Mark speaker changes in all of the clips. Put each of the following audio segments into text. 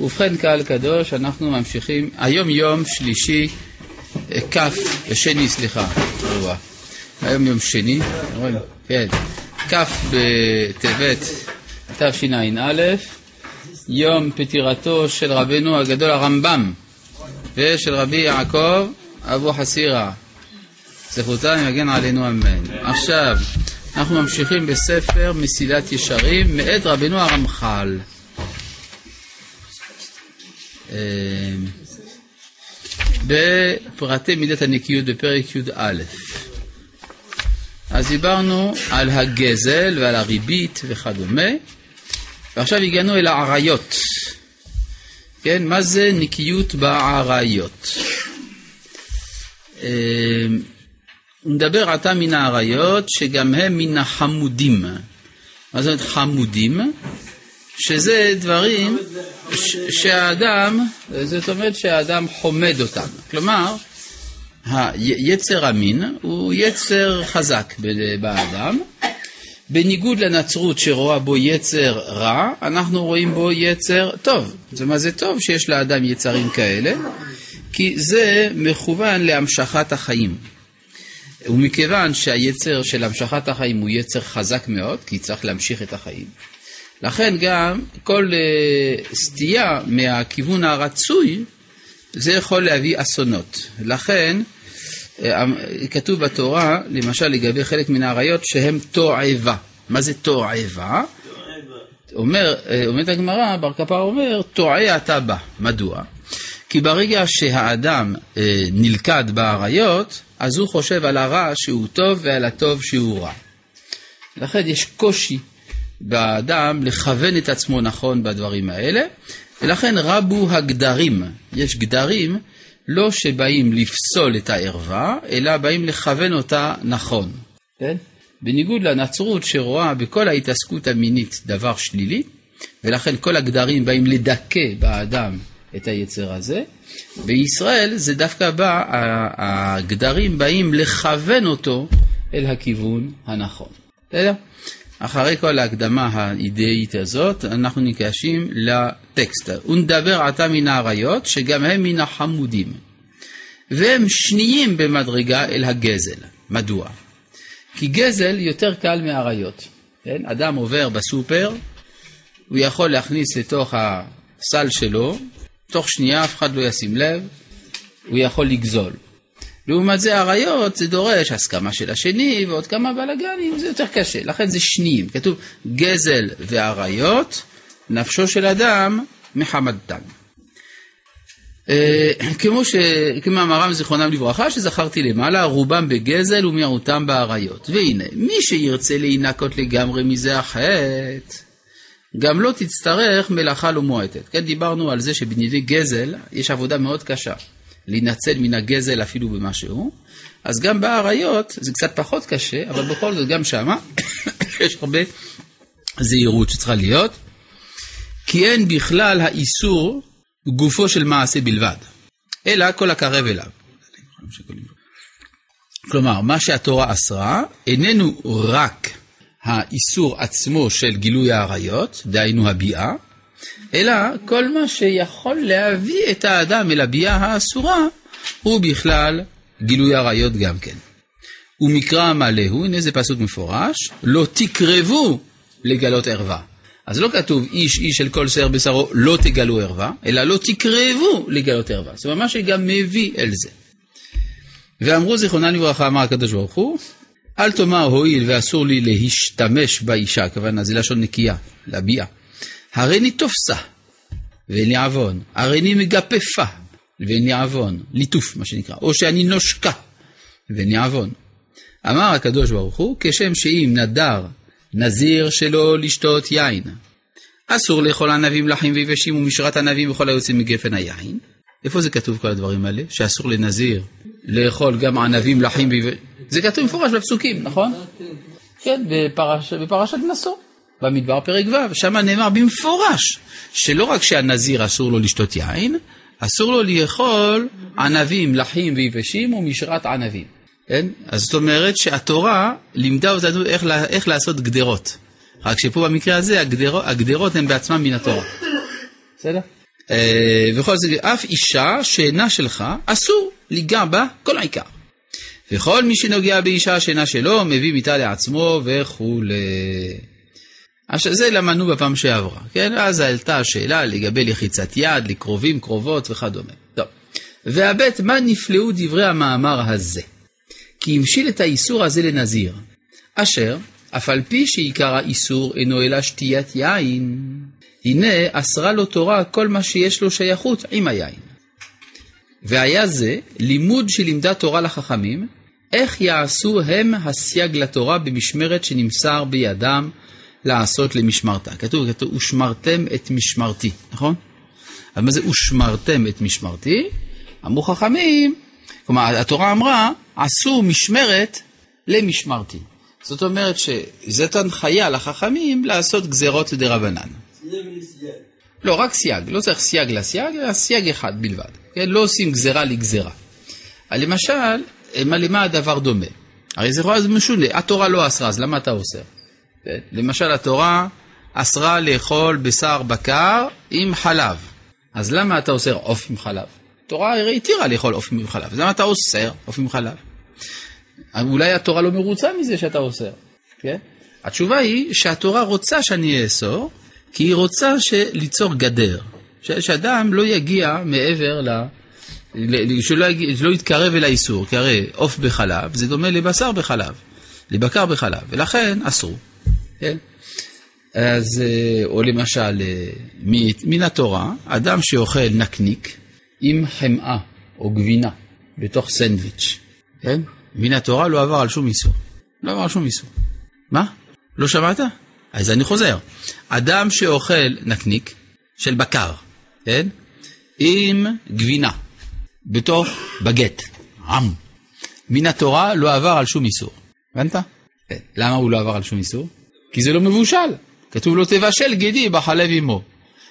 Speaker 1: ובכן קהל קדוש, אנחנו ממשיכים, היום יום שלישי, אה, כ', שני סליחה, היום יום שני, כן, כ' בטבת תשע"א, יום פטירתו של רבנו הגדול הרמב"ם ושל רבי יעקב אבו חסירה. זכותם יגן עלינו אמן. עכשיו, אנחנו ממשיכים בספר מסילת ישרים מאת רבנו הרמח"ל. אה, בפרטי מידת הנקיות בפרק י"א. אז דיברנו על הגזל ועל הריבית וכדומה, ועכשיו הגענו אל העריות. כן, מה זה נקיות בעריות? אה, מדבר עתה מן האריות שגם הם מן החמודים. מה זאת אומרת חמודים? שזה דברים שהאדם, זאת אומרת שהאדם חומד אותם. כלומר, היצר המין הוא יצר חזק באדם. בניגוד לנצרות שרואה בו יצר רע, אנחנו רואים בו יצר טוב. זה מה זה טוב שיש לאדם יצרים כאלה? כי זה מכוון להמשכת החיים. ומכיוון שהיצר של המשכת החיים הוא יצר חזק מאוד, כי צריך להמשיך את החיים, לכן גם כל uh, סטייה מהכיוון הרצוי, זה יכול להביא אסונות. לכן uh, כתוב בתורה, למשל לגבי חלק מן האריות, שהם תועבה. מה זה תועבה? אומר, אה, אומרת הגמרא, בר קפר אומר, טועה אתה בה. מדוע? כי ברגע שהאדם אה, נלכד באריות, אז הוא חושב על הרע שהוא טוב ועל הטוב שהוא רע. לכן יש קושי באדם לכוון את עצמו נכון בדברים האלה, ולכן רבו הגדרים. יש גדרים לא שבאים לפסול את הערווה, אלא באים לכוון אותה נכון. כן? בניגוד לנצרות שרואה בכל ההתעסקות המינית דבר שלילי, ולכן כל הגדרים באים לדכא באדם את היצר הזה. בישראל זה דווקא בא, הגדרים באים לכוון אותו אל הכיוון הנכון. בסדר? אחרי כל ההקדמה האידאית הזאת, אנחנו ניגשים לטקסט. ונדבר עתה מן האריות, שגם הם מן החמודים. והם שניים במדרגה אל הגזל. מדוע? כי גזל יותר קל מאריות. כן? אדם עובר בסופר, הוא יכול להכניס לתוך הסל שלו, תוך שנייה אף אחד לא ישים לב, הוא יכול לגזול. לעומת זה אריות זה דורש הסכמה של השני ועוד כמה בלאגנים, זה יותר קשה, לכן זה שניים. כתוב גזל ואריות, נפשו של אדם מחמדתן. אה, כמו שכמאמרם זיכרונם לברכה, שזכרתי למעלה, רובם בגזל ומיעוטם באריות. והנה, מי שירצה להינקות לגמרי מזה החטא, גם לא תצטרך מלאכה לא מועטת. כן, דיברנו על זה שבנידי גזל יש עבודה מאוד קשה. להינצל מן הגזל אפילו במשהו, אז גם באריות זה קצת פחות קשה, אבל בכל זאת גם שמה יש הרבה זהירות שצריכה להיות, כי אין בכלל האיסור גופו של מעשה בלבד, אלא כל הקרב אליו. כלומר, מה שהתורה אסרה איננו רק האיסור עצמו של גילוי העריות, דהיינו הביאה, אלא כל מה שיכול להביא את האדם אל הביאה האסורה, הוא בכלל גילוי עריות גם כן. ומקרא מלא הוא, הנה זה פסוק מפורש, לא תקרבו לגלות ערווה. אז לא כתוב איש איש של כל שיער בשרו לא תגלו ערווה, אלא לא תקרבו לגלות ערווה. זה ממש גם מביא אל זה. ואמרו זיכרונה לברכה, אמר הקדוש ברוך הוא, אל תאמר הואיל ואסור לי להשתמש באישה, הכוונה זה לשון נקייה, להביעה. הריני תופסה, ואין לי עוון. הריני מגפפה, ואין לי עוון. ליטוף, מה שנקרא. או שאני נושקה, ואין לי עוון. אמר הקדוש ברוך הוא, כשם שאם נדר נזיר שלא לשתות יין. אסור לאכול ענבים לחים ויבשים ומשרת ענבים וכל היוצאים מגפן היין. איפה זה כתוב כל הדברים האלה? שאסור לנזיר לאכול גם ענבים לחים ויבשים. זה כתוב מפורש בפסוקים, נכון? כן, בפרש, בפרשת נשוא. במדבר פרק ו', שם נאמר במפורש שלא רק שהנזיר אסור לו לשתות יין, אסור לו לאכול ענבים לחים ויבשים ומשרת ענבים. כן? אז זאת אומרת שהתורה לימדה אותנו איך, איך לעשות גדרות. רק שפה במקרה הזה הגדרות, הגדרות הן בעצמן מן התורה. בסדר? אה, וכל זה, אף אישה שאינה שלך, אסור ליגע בה כל העיקר. וכל מי שנוגע באישה שאינה שלו, מביא מיתה לעצמו וכולי. עכשיו זה למדנו בפעם שעברה, כן? אז עלתה השאלה לגבי לחיצת יד, לקרובים, קרובות וכדומה. טוב. והבט, מה נפלאו דברי המאמר הזה? כי המשיל את האיסור הזה לנזיר, אשר, אף על פי שעיקר האיסור אינו אלא שתיית יין, הנה אסרה לו תורה כל מה שיש לו שייכות עם היין. והיה זה לימוד שלימדה תורה לחכמים, איך יעשו הם הסייג לתורה במשמרת שנמסר בידם לעשות למשמרתה. כתוב, כתוב, ושמרתם את משמרתי, נכון? אז מה זה ושמרתם את משמרתי? אמרו חכמים, כלומר, התורה אמרה, עשו משמרת למשמרתי. זאת אומרת שזאת הנחיה לחכמים לעשות גזרות דרבנן. לא, רק סייג, לא צריך סייג לסייג, אלא סייג אחד בלבד. כן? לא עושים גזרה לגזרה. למשל, למה הדבר דומה? הרי זה משונה, התורה לא אסרה, אז למה אתה אוסר? למשל, התורה אסרה לאכול בשר בקר עם חלב. אז למה אתה אוסר עוף עם חלב? התורה הרי התירה לאכול עוף עם חלב, אז למה אתה אוסר עוף עם חלב? אולי התורה לא מרוצה מזה שאתה אוסר, כן? התשובה היא שהתורה רוצה שאני אאסור, כי היא רוצה ליצור גדר, שאדם לא יגיע מעבר ל... שלא לא יתקרב אל האיסור, כי הרי עוף בחלב זה דומה לבשר בחלב, לבקר בחלב, ולכן אסור. כן? אז, אה, או למשל, אה, מן התורה, אדם שאוכל נקניק עם חמאה או גבינה בתוך סנדוויץ', כן? מן התורה לא עבר על שום איסור. לא עבר על שום איסור. מה? לא שמעת? אז אני חוזר. אדם שאוכל נקניק של בקר, כן? עם גבינה בתוך בגט, עם. מן התורה לא עבר על שום איסור. הבנת? כן. למה הוא לא עבר על שום איסור? כי זה לא מבושל. כתוב לו תבשל גידי בחלב עמו.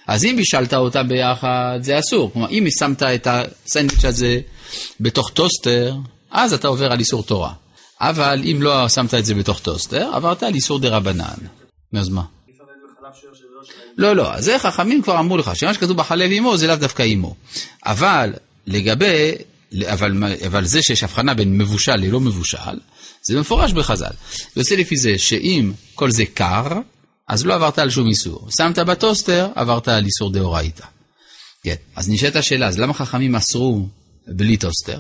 Speaker 1: אז אם בישלת אותם ביחד, זה אסור. כלומר, אם שמת את הסנדוויץ' הזה בתוך טוסטר, אז אתה עובר על איסור תורה. אבל אם לא שמת את זה בתוך טוסטר, עברת על איסור דרבנן. אז מה? לא, לא, זה חכמים כבר אמרו לך, שמה שכתוב בחלב אמו זה לאו דווקא אמו. אבל לגבי, אבל, אבל זה שיש הבחנה בין מבושל ללא מבושל, זה מפורש בחז"ל. יוצא לפי זה שאם כל זה קר, אז לא עברת על שום איסור. שמת בטוסטר, עברת על איסור דאורייתא. כן, אז נשאלת השאלה, אז למה חכמים אסרו בלי טוסטר?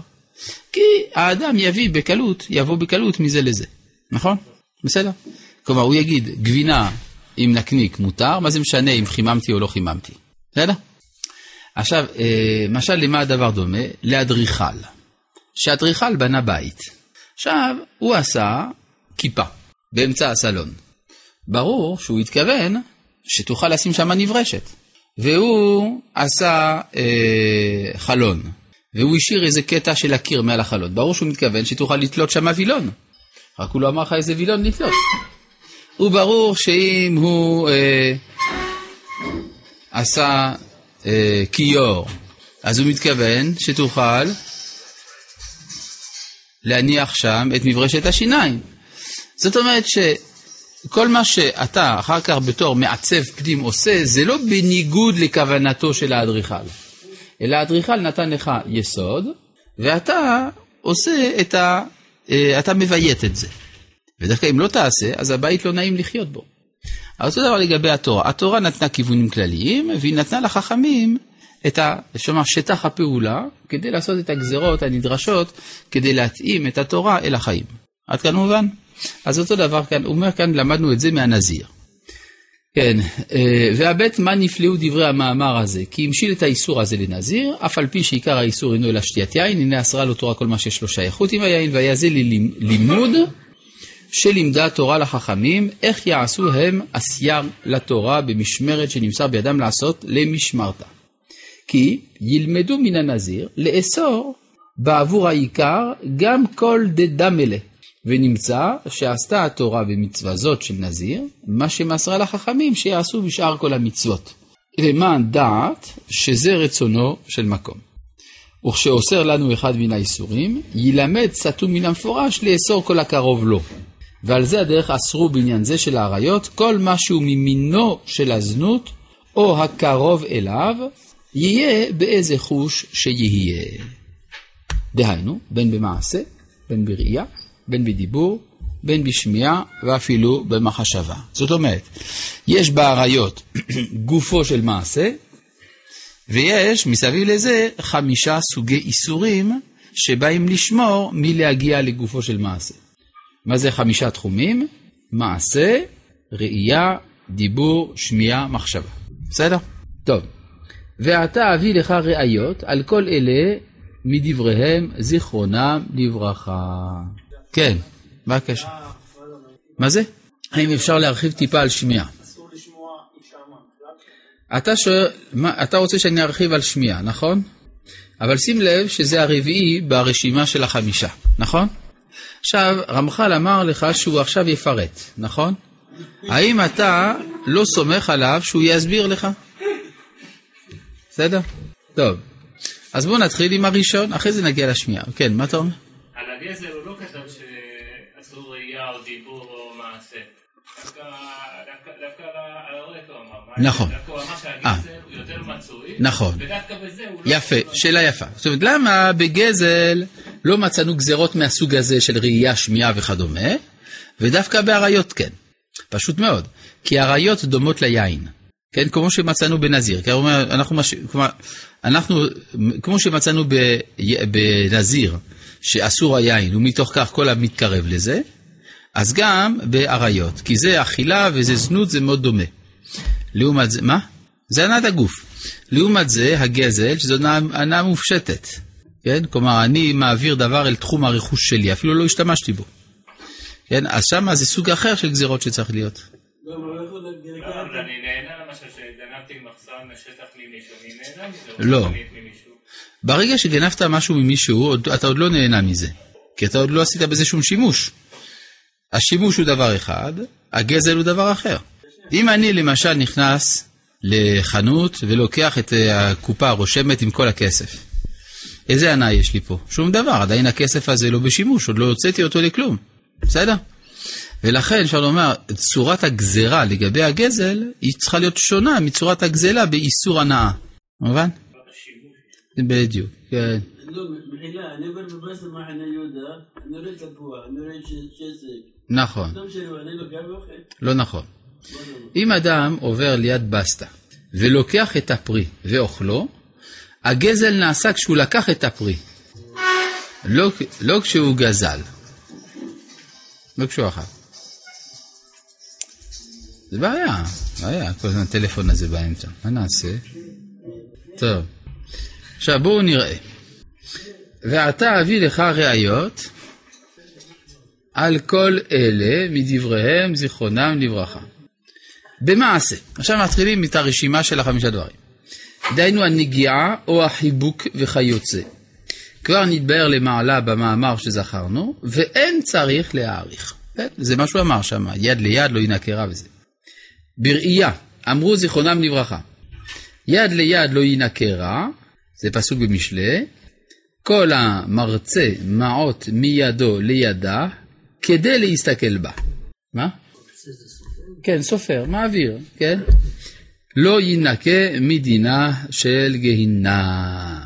Speaker 1: כי האדם יביא בקלות, יבוא בקלות מזה לזה, נכון? בסדר? כלומר, הוא יגיד, גבינה עם נקניק מותר, מה זה משנה אם חיממתי או לא חיממתי? בסדר? עכשיו, אה, משל למה הדבר דומה? לאדריכל. שאדריכל בנה בית. עכשיו, הוא עשה כיפה באמצע הסלון. ברור שהוא התכוון שתוכל לשים שם נברשת. והוא עשה אה, חלון, והוא השאיר איזה קטע של הקיר מעל החלון. ברור שהוא מתכוון שתוכל לתלות שם וילון. רק הוא לא אמר לך איזה וילון לתלות. וברור שאם הוא אה, עשה אה, כיור, אז הוא מתכוון שתוכל להניח שם את מברשת השיניים. זאת אומרת שכל מה שאתה אחר כך בתור מעצב פנים עושה, זה לא בניגוד לכוונתו של האדריכל, אלא האדריכל נתן לך יסוד, ואתה עושה את ה... אה, אתה מביית את זה. ודווקא אם לא תעשה, אז הבית לא נעים לחיות בו. אבל אותו דבר לגבי התורה. התורה נתנה כיוונים כלליים, והיא נתנה לחכמים את ה, שמה, שטח הפעולה כדי לעשות את הגזרות הנדרשות כדי להתאים את התורה אל החיים. עד כאן מובן? אז אותו דבר כאן, הוא אומר כאן, למדנו את זה מהנזיר. כן, אה, והבט מה נפלאו דברי המאמר הזה, כי המשיל את האיסור הזה לנזיר, אף על פי שעיקר האיסור אינו אלא שתיית יין, הנה אסרה לו תורה כל מה שיש לו שייכות עם היין, והיה זה לימוד שלימדה תורה לחכמים, איך יעשו הם עשייה לתורה במשמרת שנמסר בידם לעשות למשמרתה. כי ילמדו מן הנזיר לאסור בעבור העיקר גם כל דדמלה. ונמצא שעשתה התורה במצווה זאת של נזיר, מה שמסרה לחכמים שיעשו בשאר כל המצוות. למען דעת שזה רצונו של מקום. וכשאוסר לנו אחד מן האיסורים, ילמד סתום מן המפורש לאסור כל הקרוב לו. ועל זה הדרך אסרו בעניין זה של האריות כל מה שהוא ממינו של הזנות או הקרוב אליו, יהיה באיזה חוש שיהיה. דהיינו, בין במעשה, בין בראייה, בין בדיבור, בין בשמיעה ואפילו במחשבה. זאת אומרת, יש באריות גופו של מעשה, ויש מסביב לזה חמישה סוגי איסורים שבאים לשמור מלהגיע לגופו של מעשה. מה זה חמישה תחומים? מעשה, ראייה, דיבור, שמיעה, מחשבה. בסדר? טוב. ועתה אביא לך ראיות על כל אלה מדבריהם זיכרונם לברכה. כן, מה הקשר? מה זה? האם אפשר להרחיב טיפה על שמיעה? אתה, שואל, מה, אתה רוצה שאני ארחיב על שמיעה, נכון? אבל שים לב שזה הרביעי ברשימה של החמישה, נכון? עכשיו, רמח"ל אמר לך שהוא עכשיו יפרט, נכון? האם אתה לא סומך עליו שהוא יסביר לך? בסדר? טוב. אז בואו נתחיל עם הראשון, אחרי זה נגיע לשמיעה. כן, מה אתה אומר?
Speaker 2: על הגזר הוא לא כתב שאסור ראייה או דיבור או מעשה. דווקא על הרקע הוא אמר.
Speaker 1: נכון.
Speaker 2: דווקא הוא אמר שהגזר הוא יותר מצוי.
Speaker 1: נכון.
Speaker 2: ודווקא בזה הוא לא...
Speaker 1: יפה, שאלה יפה. זאת אומרת, למה בגזל לא מצאנו גזרות מהסוג הזה של ראייה, שמיעה וכדומה, ודווקא באריות כן? פשוט מאוד. כי אריות דומות ליין. כן, כמו שמצאנו בנזיר. אנחנו, אנחנו, כמו שמצאנו. בנזיר, שאסור היין, ומתוך כך כל המתקרב לזה, אז גם באריות, כי זה אכילה וזה זנות, זה מאוד דומה. לעומת זה, מה? זה ענת הגוף. לעומת זה, הגזל, שזו ענה מופשטת. כן? כלומר, אני מעביר דבר אל תחום הרכוש שלי, אפילו לא השתמשתי בו. כן? אז שמה זה סוג אחר של גזירות שצריך להיות.
Speaker 2: לא.
Speaker 1: לא.
Speaker 2: קניתי ממישהו.
Speaker 1: ברגע שגנבת משהו ממישהו, אתה עוד לא נהנה מזה. כי אתה עוד לא עשית בזה שום שימוש. השימוש הוא דבר אחד, הגזל הוא דבר אחר. אם אני למשל נכנס לחנות ולוקח את אה, הקופה הרושמת עם כל הכסף, איזה הנאה יש לי פה? שום דבר, עדיין הכסף הזה לא בשימוש, עוד לא הוצאתי אותו לכלום. בסדר? ולכן אפשר לומר, צורת הגזרה לגבי הגזל, היא צריכה להיות שונה מצורת הגזלה באיסור הנאה. מובן? בדיוק, כן.
Speaker 3: לא.
Speaker 1: נכון,
Speaker 3: לא.
Speaker 1: לא נכון. אם אדם עובר ליד בסטה ולוקח את הפרי ואוכלו, הגזל נעשה כשהוא לקח את הפרי, לא, לא כשהוא גזל. לא כשהוא אכל. זה בעיה, בעיה, כל הזמן הטלפון הזה באמצע. מה נעשה? טוב. עכשיו בואו נראה. ועתה אביא לך ראיות על כל אלה מדבריהם זיכרונם לברכה. במעשה. עכשיו מתחילים את הרשימה של החמישה דברים. דהיינו הנגיעה או החיבוק וכיוצא. כבר נתבהר למעלה במאמר שזכרנו, ואין צריך להעריך. כן, זה מה שהוא אמר שם, יד ליד לא ינקרה וזה. בראייה, אמרו זיכרונם לברכה. יד ליד לא ינקרה, זה פסוק במשלי, כל המרצה מעות מידו לידה כדי להסתכל בה. מה? כן, סופר, מעביר, כן? לא יינקה מדינה של גיהינם.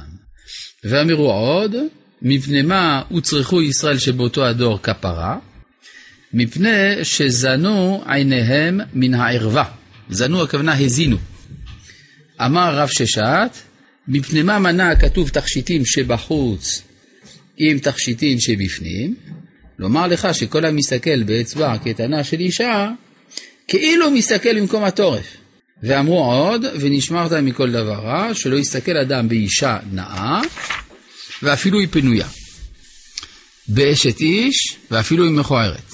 Speaker 1: ואמרו עוד, מפני מה הוצרכו ישראל שבאותו הדור כפרה? מפני שזנו עיניהם מן הערווה. זנו הכוונה הזינו. אמר רב ששת, מפני מה מנע הכתוב תכשיטים שבחוץ עם תכשיטים שבפנים? לומר לך שכל המסתכל באצבע קטנה של אישה, כאילו מסתכל במקום התורף. ואמרו עוד, ונשמרת מכל דבר רע, שלא יסתכל אדם באישה נאה, ואפילו היא פנויה. באשת איש, ואפילו היא מכוערת.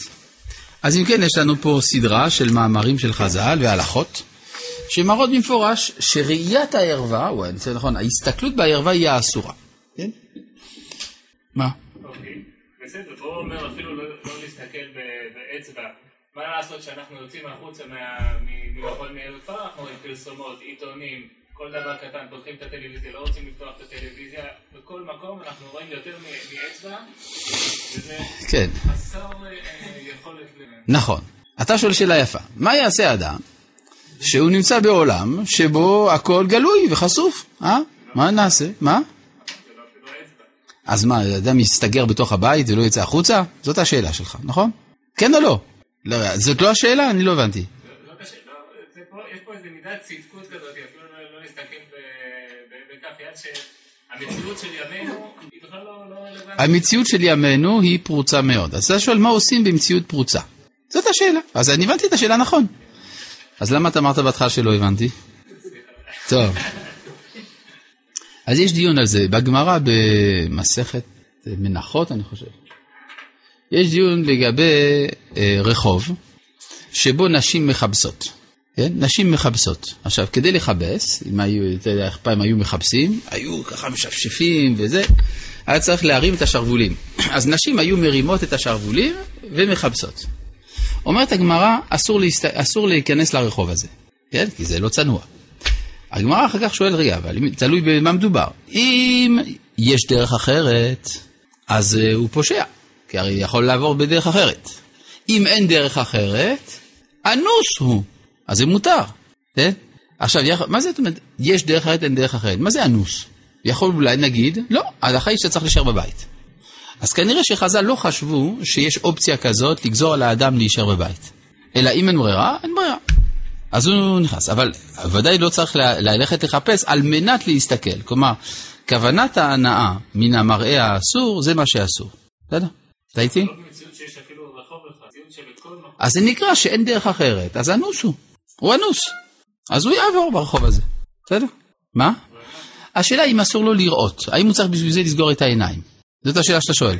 Speaker 1: אז אם כן, יש לנו פה סדרה של מאמרים של חז"ל והלכות, שמראות במפורש שראיית הערווה, או זה נכון, ההסתכלות בערווה היא האסורה. כן? מה?
Speaker 2: אוקיי, בסדר, פה הוא אומר אפילו לא לא להסתכל באצבע. מה לעשות שאנחנו יוצאים החוצה ממכון מאיר כבר אנחנו רואים פרסומות, עיתונים, כל דבר קטן, פותחים את הטלוויזיה, לא רוצים לפתוח את הטלוויזיה, בכל מקום אנחנו רואים יותר מאצבע, וזה
Speaker 1: כן.
Speaker 2: חסר אה, יכולת ל...
Speaker 1: נכון. אתה שואל שאלה יפה. מה יעשה אדם שהוא נמצא בעולם שבו הכל גלוי וחשוף, אה? מה נעשה? מה? אז מה, אדם יסתגר בתוך הבית ולא יצא החוצה? זאת השאלה שלך, נכון? כן או לא? לא, זאת לא השאלה? אני לא הבנתי.
Speaker 2: השאלה, זה פה- יש פה איזה מידת צדקות כזאת, אפילו לא- לא ב- בכף יד, שהמציאות של ימינו היא בכלל לא לא רלוונטית.
Speaker 1: המציאות של ימינו היא פרוצה מאוד. אז אתה שואל מה עושים במציאות פרוצה? זאת השאלה. אז אני הבנתי את השאלה נכון. אז למה אתה אמרת בהתחלה שלא הבנתי? טוב. אז יש דיון על זה בגמרא במסכת מנחות, אני חושב. יש דיון לגבי אה, רחוב שבו נשים מכבסות. כן? נשים מכבסות. עכשיו, כדי לכבס, אם היו, אתה יודע איך פעם היו מכבסים, היו ככה משפשפים וזה, היה צריך להרים את השרוולים. אז נשים היו מרימות את השרוולים ומכבסות. אומרת הגמרא, אסור, להסת... אסור להיכנס לרחוב הזה, כן? כי זה לא צנוע. הגמרא אחר כך שואלת, רגע, אבל תלוי במה מדובר. אם יש דרך אחרת, אז uh, הוא פושע, כי הרי יכול לעבור בדרך אחרת. אם אין דרך אחרת, אנוס הוא, אז זה מותר, כן? עכשיו. מה זאת אומרת, יש דרך אחרת, אין דרך אחרת? מה זה אנוס? יכול אולי נגיד, לא, ההלכה היא שאתה צריך להישאר בבית. אז כנראה שחז"ל לא חשבו שיש אופציה כזאת לגזור על האדם להישאר בבית. אלא אם אין ברירה, אין ברירה. אז הוא נכנס, אבל ודאי לא צריך ללכת לחפש על מנת להסתכל. כלומר, כוונת ההנאה מן המראה האסור, זה מה שאסור. בסדר? אתה איתי? אז זה נקרא שאין דרך אחרת, אז אנוס הוא. הוא אנוס. אז הוא יעבור ברחוב הזה. בסדר? מה? השאלה אם אסור לו לראות, האם הוא צריך בשביל זה לסגור את העיניים? זאת השאלה שאתה שואל.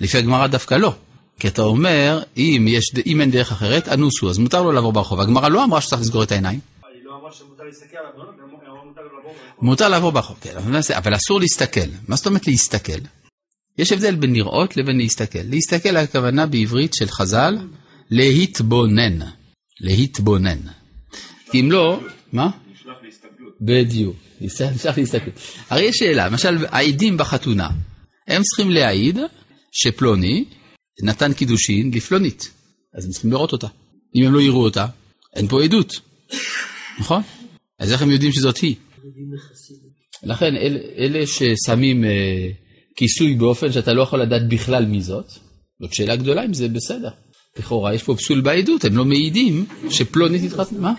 Speaker 1: לפי הגמרא דווקא לא. כי אתה אומר, אם, יש, אם אין דרך אחרת, אנוס הוא, אז מותר לו לעבור ברחוב. הגמרא לא אמרה שצריך לסגור את העיניים.
Speaker 4: מותר לעבור ברחוב.
Speaker 1: כן, אבל אסור להסתכל. מה זאת אומרת להסתכל? יש הבדל בין לראות לבין להסתכל. להסתכל הכוונה בעברית של חז"ל, להתבונן. להתבונן. כי אם לא, מה?
Speaker 4: נשלח להסתכלות.
Speaker 1: בדיוק, נשלח להסתכלות. הרי יש שאלה, למשל העדים בחתונה, הם צריכים להעיד שפלוני נתן קידושין לפלונית, אז הם צריכים לראות אותה. אם הם לא יראו אותה, אין פה עדות, נכון? אז איך הם יודעים שזאת היא? לכן אל, אלה ששמים אה, כיסוי באופן שאתה לא יכול לדעת בכלל מי זאת, זאת שאלה גדולה אם זה בסדר. לכאורה יש פה פסול בעדות, הם לא מעידים שפלונית התחתנה. מה?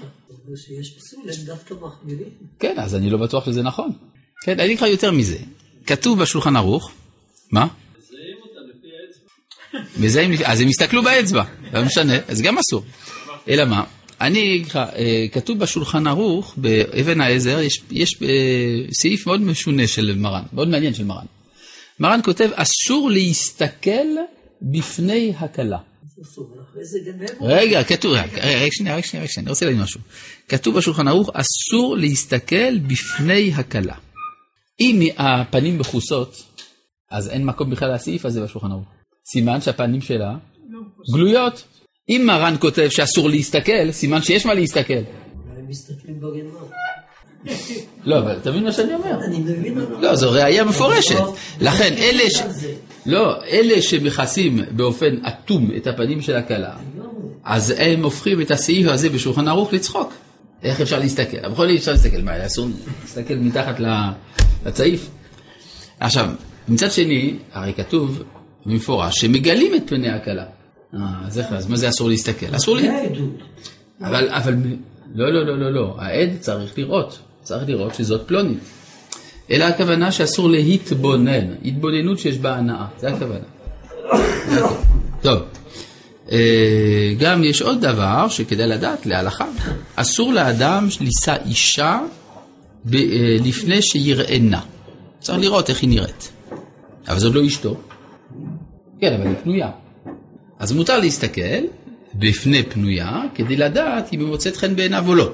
Speaker 5: שיש פסול, הם דווקא מחמירים.
Speaker 1: כן, אז אני לא בטוח שזה נכון. כן, אני אגיד לך יותר מזה. כתוב בשולחן ערוך, מה?
Speaker 3: מזהים אותה לפי האצבע.
Speaker 1: מזהים, אז הם הסתכלו באצבע, לא משנה, אז גם אסור. אלא מה? אני אגיד לך, אה, כתוב בשולחן ערוך, באבן העזר, יש, יש אה, סעיף מאוד משונה של מרן, מאוד מעניין של מרן. מרן כותב, אסור להסתכל בפני הכלה. רגע, כתוב, רגע, שנייה, רק שנייה, אני רוצה להגיד משהו. כתוב בשולחן ערוך, אסור להסתכל בפני הכלה. אם הפנים מכוסות, אז אין מקום בכלל לסעיף הזה בשולחן ערוך. סימן שהפנים שלה גלויות. אם מרן כותב שאסור להסתכל, סימן שיש מה להסתכל.
Speaker 5: מסתכלים בגנבה.
Speaker 1: לא, אבל אתה מבין מה שאני אומר?
Speaker 5: אני מבין.
Speaker 1: לא, זו ראייה מפורשת. לכן אלה ש... לא, אלה שמכסים באופן אטום את הפנים של הכלה, אז הם הופכים את הסעיף הזה בשולחן ערוך לצחוק. איך אפשר להסתכל? אבל בכל זאת אפשר להסתכל, מה, אסור להסתכל מתחת לצעיף? עכשיו, מצד שני, הרי כתוב במפורש שמגלים את פני הכלה. אה, אז איך, אז מה זה אסור להסתכל? אסור
Speaker 5: זה
Speaker 1: לה...
Speaker 5: העדות.
Speaker 1: אבל, אבל, לא, לא, לא, לא, לא, העד צריך לראות, צריך לראות שזאת פלונית. אלא הכוונה שאסור להתבונן, התבוננות שיש בה הנאה, זה הכוונה. טוב, אה, גם יש עוד דבר שכדאי לדעת להלכה, אסור לאדם לישא אישה ב- אה, לפני שיראנה. צריך לראות איך היא נראית. אבל זאת לא אשתו. כן, אבל היא פנויה. אז מותר להסתכל בפני פנויה כדי לדעת אם היא מוצאת חן בעיניו או לא,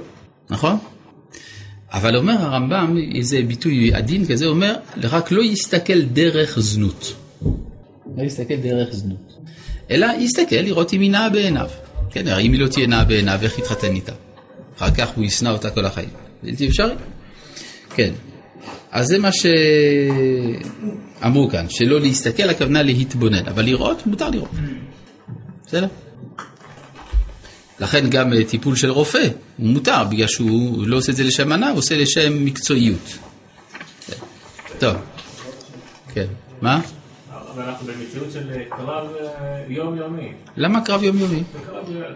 Speaker 1: נכון? אבל אומר הרמב"ם, איזה ביטוי עדין כזה, אומר, רק לא יסתכל דרך זנות. לא יסתכל דרך זנות. אלא יסתכל לראות אם היא נאה בעיניו. כן, הרי אם היא לא תהיה נאה בעיניו, איך יתחתן איתה? אחר כך הוא ישנא אותה כל החיים. בלתי אפשרי. כן. אז זה מה שאמרו כאן, שלא להסתכל, הכוונה להתבונן, אבל לראות, מותר לראות. בסדר? לכן גם אה, טיפול של רופא הוא מותר, בגלל שהוא לא עושה את זה לשם הנאה, הוא עושה לשם מקצועיות. כן. טוב, כן. מה?
Speaker 2: אבל אנחנו במציאות של קרב אה, יומיומי.
Speaker 1: למה קרב יומיומי?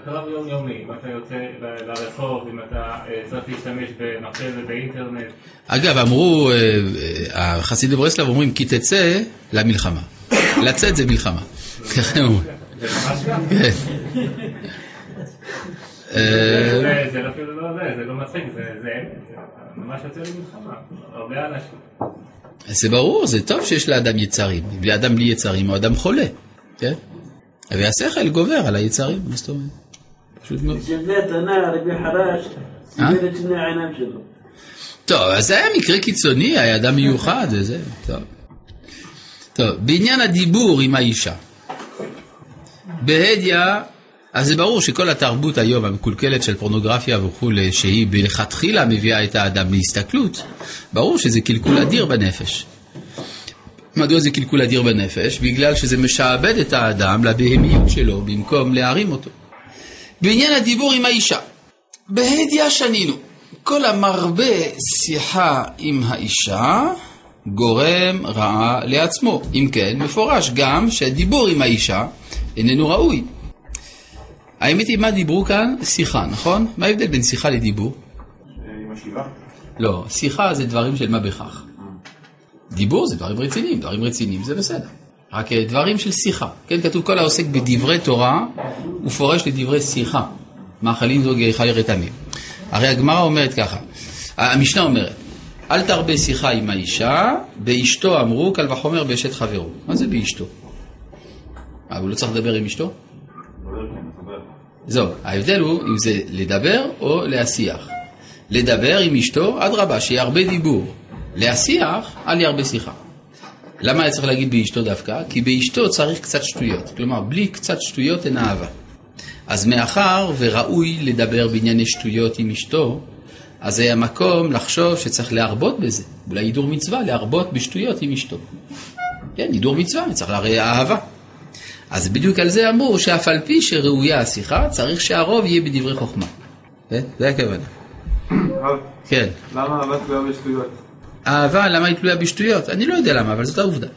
Speaker 2: קרב, יומיומי, אם אתה יוצא לרחוב, אם אתה אה, צריך להשתמש במחשב ובאינטרנט.
Speaker 1: אגב, אמרו, אה, אה, החסידי ברסלב אומרים, כי תצא למלחמה. לצאת זה מלחמה. ככה הם אומרים.
Speaker 2: זה.
Speaker 1: אה,
Speaker 2: זה- זה אפילו לא זה, זה לא מצחיק, זה ממש יוצא למלחמה. הרבה אנשים.
Speaker 1: זה ברור, זה טוב שיש לאדם יצרים. בלי אדם בלי יצרים הוא אדם חולה, כן? והשכל גובר על היצרים, מה זאת אומרת? פשוט מאוד.
Speaker 3: זה התנא רבי חרש
Speaker 1: אה?
Speaker 3: סיבל את שני העיניים שלו.
Speaker 1: טוב, אז זה היה מקרה קיצוני, היה אדם מיוחד וזה, טוב. טוב, בעניין הדיבור עם האישה. בהדיא, אז זה ברור שכל התרבות היום המקולקלת של פורנוגרפיה וכולי, שהיא מלכתחילה מביאה את האדם להסתכלות, ברור שזה קלקול אדיר בנפש. מדוע זה קלקול אדיר בנפש? בגלל שזה משעבד את האדם לבהמיות שלו במקום להרים אותו. בעניין הדיבור עם האישה, בהדיא שנינו, כל המרבה שיחה עם האישה גורם רעה לעצמו. אם כן, מפורש גם שהדיבור עם האישה איננו ראוי. האמת היא, מה דיברו כאן? שיחה, נכון? מה ההבדל בין שיחה לדיבור?
Speaker 4: עם השיבה?
Speaker 1: לא, שיחה זה דברים של מה בכך. דיבור זה דברים רציניים, דברים רציניים זה בסדר. רק אה, דברים של שיחה. כן, כתוב כל העוסק בדברי תורה, הוא פורש לדברי שיחה. מאכלים זו גאיכה לרתמים. הרי הגמרא אומרת ככה, המשנה אומרת, אל תרבה שיחה עם האישה, באשתו אמרו, קל וחומר באשת חברו. מה זה באשתו? אה, הוא לא צריך לדבר עם אשתו? זהו, ההבדל הוא אם זה לדבר או להשיח. לדבר עם אשתו, אדרבה, שיהיה הרבה דיבור. להשיח, אל ירבה שיחה. למה היה צריך להגיד באשתו דווקא? כי באשתו צריך קצת שטויות. כלומר, בלי קצת שטויות אין אהבה. אז מאחר וראוי לדבר בענייני שטויות עם אשתו, אז היה מקום לחשוב שצריך להרבות בזה. אולי הידור מצווה, להרבות בשטויות עם אשתו. כן, הידור מצווה, צריך להראה אהבה. אז בדיוק על זה אמרו שאף על פי שראויה השיחה, צריך שהרוב יהיה בדברי חוכמה. כן? זה הכוונה. כן.
Speaker 4: למה אהבה תלויה בשטויות?
Speaker 1: אהבה, למה היא תלויה בשטויות? אני לא יודע למה, אבל זאת העובדה.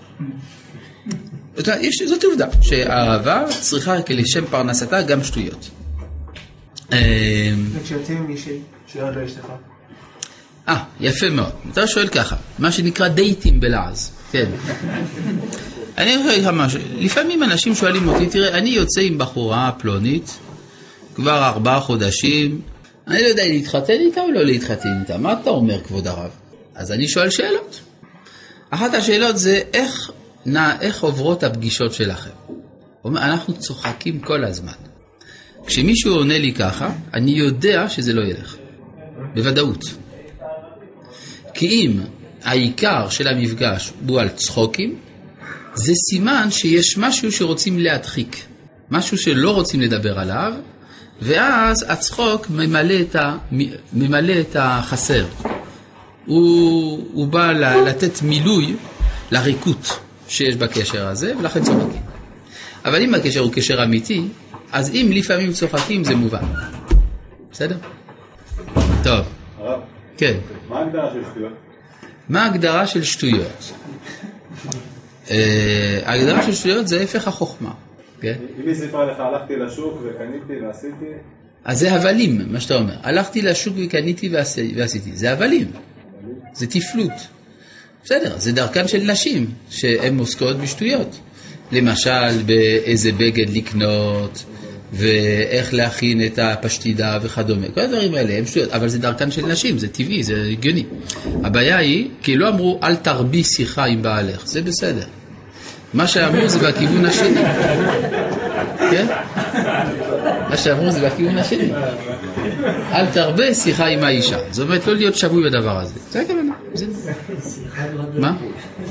Speaker 1: זאת, עובדה, שהאהבה צריכה לשם פרנסתה גם שטויות. אה,
Speaker 4: וכשיוצאים עם מישהי, שעוד לא אשתך.
Speaker 1: אה, יפה מאוד. אתה שואל ככה, מה שנקרא דייטים בלעז, כן. אני אומר לך משהו, לפעמים אנשים שואלים אותי, תראה, אני יוצא עם בחורה פלונית כבר ארבעה חודשים, אני לא יודע אם להתחתן איתה או לא להתחתן איתה, מה אתה אומר, כבוד הרב? אז אני שואל שאלות. אחת השאלות זה, איך, נע, איך עוברות הפגישות שלכם? אומר, אנחנו צוחקים כל הזמן. כשמישהו עונה לי ככה, אני יודע שזה לא ילך. בוודאות. כי אם העיקר של המפגש הוא על צחוקים, זה סימן שיש משהו שרוצים להדחיק, משהו שלא רוצים לדבר עליו, ואז הצחוק ממלא את, ה, ממלא את החסר. הוא, הוא בא לתת מילוי לריקות שיש בקשר הזה, ולכן צוחקים. אבל אם הקשר הוא קשר אמיתי, אז אם לפעמים צוחקים זה מובן. בסדר? טוב,
Speaker 6: הרב,
Speaker 1: כן.
Speaker 6: מה ההגדרה של שטויות?
Speaker 1: מה ההגדרה של שטויות? אה, ההגדרה של שטויות זה הפך החוכמה, כן?
Speaker 6: אם היא סיפרה לך, הלכתי לשוק וקניתי ועשיתי,
Speaker 1: אז זה הבלים, מה שאתה אומר. הלכתי לשוק וקניתי ועשי- ועשיתי. זה הבלים. זה תפלות. בסדר, זה דרכן של נשים, שהן עוסקות בשטויות. למשל, באיזה בגד לקנות, ואיך להכין את הפשטידה וכדומה. כל הדברים האלה הם שטויות, אבל זה דרכן של נשים, זה טבעי, זה הגיוני. הבעיה היא, כי לא אמרו אל תרבי שיחה עם בעלך, זה בסדר. מה שאמרו זה בכיוון השני. כן? מה שאמרו זה בכיוון השני. אל תרבה שיחה עם האישה. זאת אומרת, לא להיות שבוי בדבר הזה. זה הכוונה.
Speaker 5: לא.
Speaker 1: מה?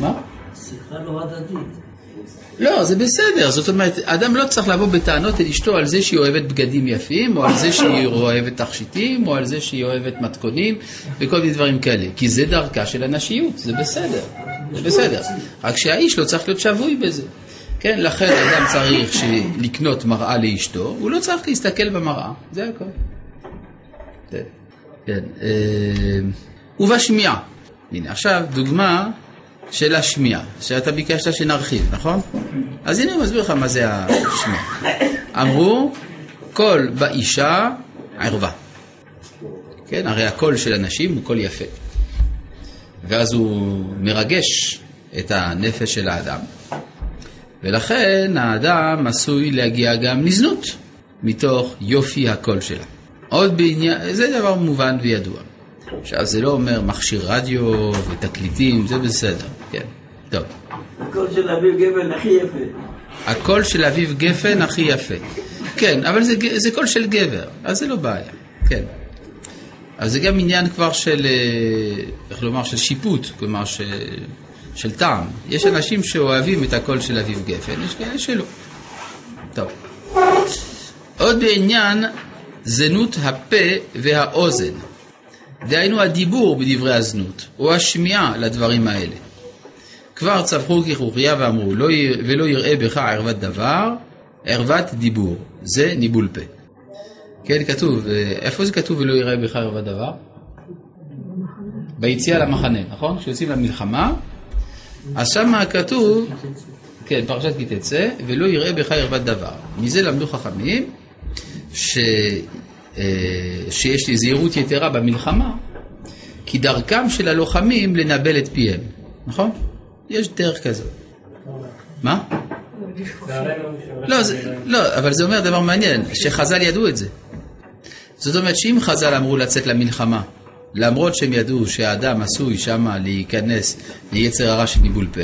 Speaker 1: מה?
Speaker 5: שיחה לא הדדית.
Speaker 1: לא, זה בסדר. זאת אומרת, אדם לא צריך לבוא בטענות אל אשתו על זה שהיא אוהבת בגדים יפים, או על זה שהיא אוהבת תכשיטים, או על זה שהיא אוהבת מתכונים, וכל מיני דברים כאלה. כי זה דרכה של הנשיות, זה בסדר. זה בסדר. רק שהאיש לא צריך להיות שבוי בזה. כן, לכן אדם צריך לקנות מראה לאשתו, הוא לא צריך להסתכל במראה, זה הכל. כן. אה, ובשמיעה. הנה, עכשיו דוגמה של השמיעה, שאתה ביקשת שנרחיב, נכון? אז הנה הוא מסביר לך מה זה השמיעה. אמרו, קול באישה ערווה. כן, הרי הקול של הנשים הוא קול יפה. ואז הוא מרגש את הנפש של האדם. ולכן האדם עשוי להגיע גם לזנות מתוך יופי הקול שלה. עוד בעניין, זה דבר מובן וידוע. עכשיו זה לא אומר מכשיר רדיו ותקליטים, זה בסדר. טוב.
Speaker 3: הקול של אביב גפן הכי יפה.
Speaker 1: הקול של אביב גפן הכי יפה. כן, אבל זה, זה קול של גבר, אז זה לא בעיה, כן. אז זה גם עניין כבר של, אה, איך לומר, של שיפוט, כלומר ש, של טעם. יש אנשים שאוהבים את הקול של אביב גפן, יש כאלה שלא. טוב. עוד בעניין זנות הפה והאוזן. דהיינו הדיבור בדברי הזנות, או השמיעה לדברים האלה. כבר צווחו ככרוכיה ואמרו, לא. ולא יראה בך ערוות דבר, ערוות דיבור. זה ניבול פה. כן, כתוב, אה, איפה זה כתוב ולא יראה בך ערוות דבר? ביציאה למחנה, נכון? כשיוצאים למלחמה, אז שמה כתוב, כן, פרשת כי תצא, ולא יראה בך ערוות דבר. מזה למדו חכמים, ש... אה, שיש זהירות יתרה במלחמה, כי דרכם של הלוחמים לנבל את פיהם, נכון? יש דרך כזאת. מה? לא, זה, לא, אבל זה אומר דבר מעניין, שחז"ל ידעו את זה. זאת אומרת שאם חז"ל אמרו לצאת למלחמה, למרות שהם ידעו שהאדם עשוי שמה להיכנס ליצר הרע של ניבול פה,